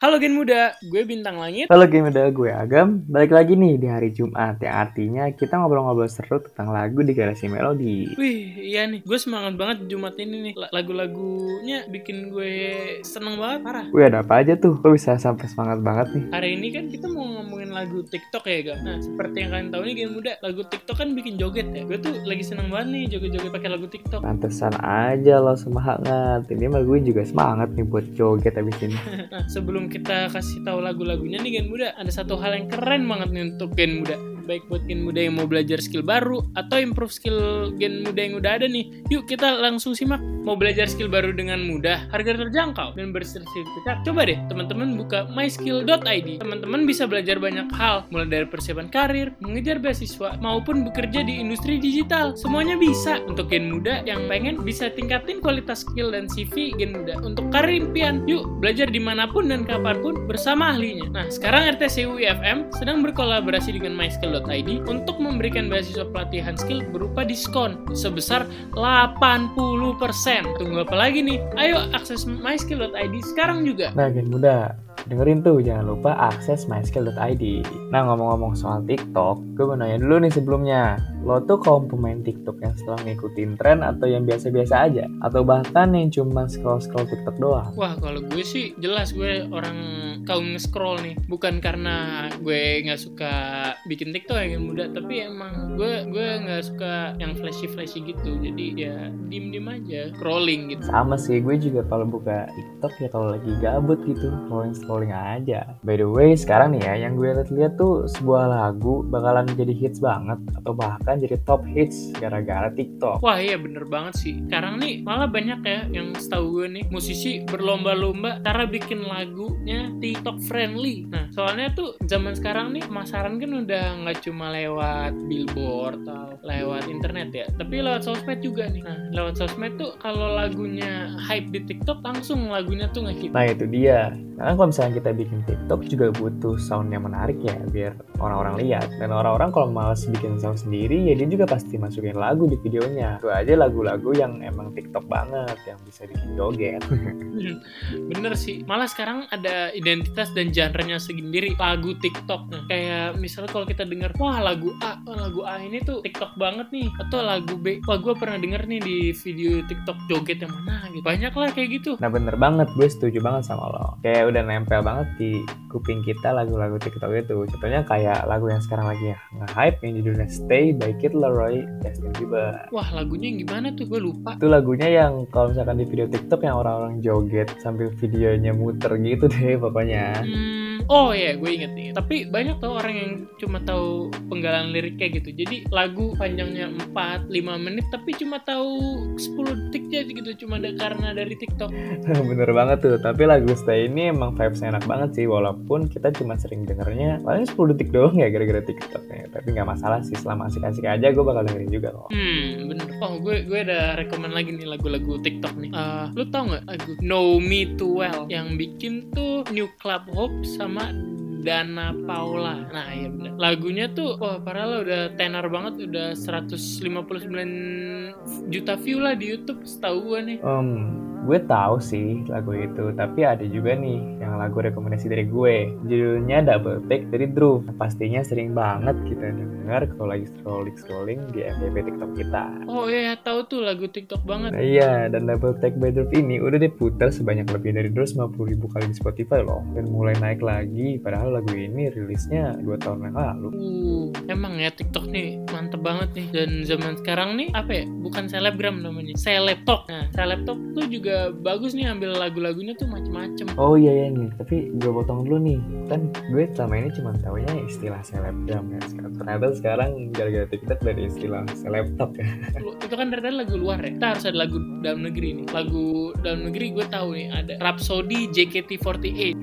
Ya. Halo Gen Muda, gue Bintang Langit. Halo Game Udah, gue Agam. Balik lagi nih di hari Jumat, yang artinya kita ngobrol-ngobrol seru tentang lagu di Garasi Melodi. Wih, iya nih, gue semangat banget Jumat ini nih. La- Lagu-lagunya bikin gue seneng banget, parah. Wih, ada apa aja tuh? Kok bisa sampai semangat banget nih? Hari ini kan kita mau ngomongin lagu TikTok ya, Gam. Nah, seperti yang kalian tahu nih Gen Muda, lagu TikTok kan bikin joget ya. Gue tuh lagi seneng banget nih joget-joget pakai lagu TikTok. Pantesan aja lo semangat. Ini mah gue juga semangat nih buat joget abis ini. Nah, sebelum kita kasih tahu lagu-lagunya nih Gen Muda, ada satu hal yang keren banget nih untuk Gen Muda. Baik buat Gen Muda yang mau belajar skill baru atau improve skill Gen Muda yang udah ada nih. Yuk kita langsung simak. Mau belajar skill baru dengan mudah, harga terjangkau dan bersertifikat. Coba deh teman-teman buka myskill.id. Teman-teman bisa belajar banyak hal, mulai dari persiapan karir, mengejar beasiswa, maupun bekerja di industri digital. Semuanya bisa untuk Gen Muda yang pengen bisa tingkatin kualitas skill dan CV Gen Muda untuk karir impian. Yuk belajar di mana pun dan kapan pun bersama ahlinya. Nah sekarang RTC UIFM sedang berkolaborasi dengan myskill.id untuk memberikan beasiswa pelatihan skill berupa diskon sebesar 80%. Tunggu apa lagi nih? Ayo akses myskill.id sekarang juga. Nah, Gen Muda, dengerin tuh. Jangan lupa akses myskill.id. Nah, ngomong-ngomong soal TikTok, gue mau nanya dulu nih sebelumnya. Lo tuh kaum pemain TikTok yang setelah ngikutin tren atau yang biasa-biasa aja? Atau bahkan yang cuma scroll-scroll TikTok doang? Wah kalau gue sih jelas gue orang kaum nge-scroll nih bukan karena gue nggak suka bikin TikTok ya yang muda tapi emang gue gue nggak suka yang flashy flashy gitu jadi ya diem diem aja scrolling gitu Sama sih, gue juga kalau buka TikTok ya kalau lagi gabut gitu, scrolling-scrolling aja. By the way, sekarang nih ya, yang gue lihat-lihat tuh sebuah lagu bakalan jadi hits banget atau bahkan jadi top hits gara-gara TikTok. Wah iya bener banget sih Sekarang nih malah banyak ya yang setahu gue nih Musisi berlomba-lomba cara bikin lagunya TikTok friendly Nah soalnya tuh zaman sekarang nih pemasaran kan udah nggak cuma lewat billboard atau lewat internet ya Tapi lewat sosmed juga nih Nah lewat sosmed tuh kalau lagunya hype di TikTok langsung lagunya tuh nge-hit Nah itu dia. Karena kalau misalnya kita bikin TikTok juga butuh sound yang menarik ya biar orang-orang lihat. Dan orang-orang kalau males bikin sound sendiri ya dia juga pasti masukin lagu di videonya. Itu aja lagu-lagu yang emang TikTok banget yang bisa bikin joget. Bener sih, malah sekarang ada identitas dan genre-nya sendiri lagu TikTok. Nah, kayak misalnya kalau kita dengar, wah lagu A, wah, lagu A ini tuh TikTok banget nih, atau lagu B, wah gue pernah denger nih di video TikTok joget yang mana gitu. Banyak lah kayak gitu. Nah bener banget, gue setuju banget sama lo. Kayak udah nempel banget di kuping kita lagu-lagu TikTok itu. Contohnya kayak lagu yang sekarang lagi nge-hype yang judulnya Stay by Kid Laroi, Justin Bieber. Wah lagunya yang gimana tuh, gue lupa. Itu lagunya yang kalau misalkan di video TikTok yang orang-orang joget sambil videonya muter gitu deh pokoknya. Hmm, oh ya, gue inget nih. Tapi banyak tau orang yang cuma tahu penggalan liriknya gitu. Jadi lagu panjangnya 4 5 menit tapi cuma tahu 10 detik aja gitu cuma ada karena dari TikTok. Bener banget tuh, tapi lagu Stay ini emang vibes enak banget sih walaupun kita cuma sering dengernya paling 10 detik doang ya gara-gara TikTok ya. Tapi nggak masalah sih, selama asik-asik aja gue bakal dengerin juga kok. Hmm, bener. Oh, gue gue ada rekomen lagi nih lagu-lagu TikTok nih. Eh, lu tau nggak lagu Know Me Too Well yang bikin tuh New Club Hope sama Dana Paula. Nah, iya bener. Lagunya tuh wah parah lah udah tenar banget, udah 159 juta view lah di YouTube setahu gue nih. Um, gue tahu sih lagu itu, tapi ada juga nih yang lagu rekomendasi dari gue. Judulnya Double Take dari Drew. Pastinya sering banget kita denger kalau lagi scrolling-scrolling di FYP TikTok kita. Oh iya, tahu tuh lagu TikTok banget. Nah, iya, dan Double Take by Drew ini udah diputar sebanyak lebih dari 250 ribu kali di Spotify loh. Dan mulai naik lagi, padahal lagu ini rilisnya 2 tahun yang lalu. Uh, emang ya TikTok nih mantep banget nih dan zaman sekarang nih apa ya bukan selebgram namanya selebtok nah selebtok tuh juga bagus nih ambil lagu-lagunya tuh macem-macem Oh iya ya nih, tapi gue potong dulu nih. Kan gue selama ini cuma taunya istilah selebgram ya. Sekarang ternyata sekarang gara-gara TikTok dari istilah selebtop ya. Itu kan dari tadi lagu luar ya kita harus ada lagu dalam negeri nih lagu dalam negeri gue tahu nih ada Rhapsody JKT48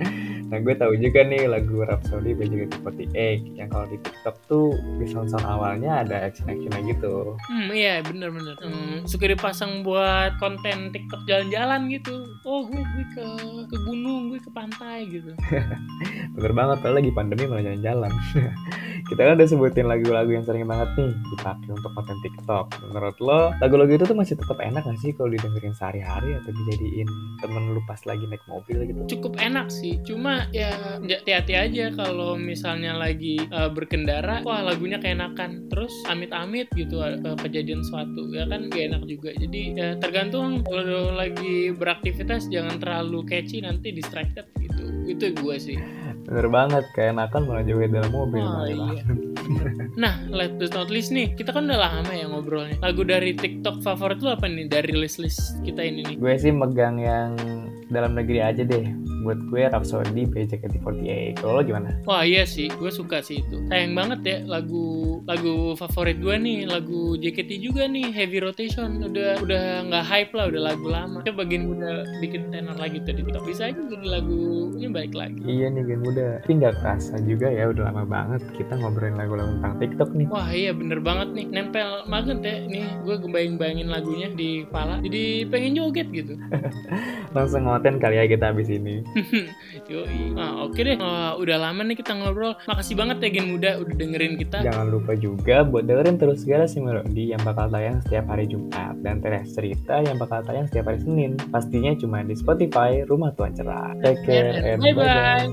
Nah gue tahu juga nih lagu Rhapsody by JKT48 yang kalau di TikTok tuh di sound-sound awalnya ada action-actionnya gitu. Hmm iya bener-bener. Hmm, suka dipasang buat konten TikTok jalan-jalan gitu. Oh gue gue ke ke gunung, gue ke pantai gitu. Bener banget, padahal lagi pandemi malah jalan-jalan. Kita kan udah sebutin lagu-lagu yang sering banget nih dipakai untuk konten TikTok. Menurut lo, lagu-lagu itu tuh masih tetap enak gak sih kalau didengerin sehari-hari atau dijadiin temen lu pas lagi naik mobil gitu? Cukup enak sih, cuma ya hati-hati aja kalau misalnya lagi uh, berkendara, wah lagunya keenakan. Terus amit-amit gitu uh, kejadian suatu, ya kan gak enak juga. Jadi ya tergantung kalau lagi beraktivitas jangan terlalu catchy nanti distracted gitu. Itu gue sih. Bener banget, keenakan malah joget dalam mobil. Oh, malah. iya. Nah, last but not least nih, kita kan udah lama ya ngobrolnya. Lagu dari TikTok favorit lu apa nih dari list-list kita ini nih? Gue sih megang yang dalam negeri aja deh. Buat gue Rhapsody by JKT48. Kalau lo gimana? Wah iya sih, gue suka sih itu. Sayang banget ya lagu lagu favorit gue nih, lagu JKT juga nih, Heavy Rotation. Udah udah nggak hype lah, udah lagu lama. Coba bagian udah bikin tenor lagi tuh di TikTok. Bisa aja jadi lagunya balik lagi. Iya nih gen muda. Tapi nggak kerasa juga ya udah lama banget kita ngobrolin lagu-lagu tentang TikTok nih. Wah iya bener banget nih, nempel banget ya. Nih gue bayang-bayangin lagunya di kepala, jadi pengen joget gitu. Langsung ngoten kali ya kita habis ini. Yoi. Nah, oke deh. Wah, udah lama nih kita ngobrol. Makasih banget ya Gen Muda udah dengerin kita. Jangan lupa juga buat dengerin terus Galaxy Melody yang bakal tayang setiap hari Jumat dan Teres Cerita yang bakal tayang setiap hari Senin. Pastinya cuma di Spotify Rumah Tuan Cerah. Take care and Bye bye-bye. bye.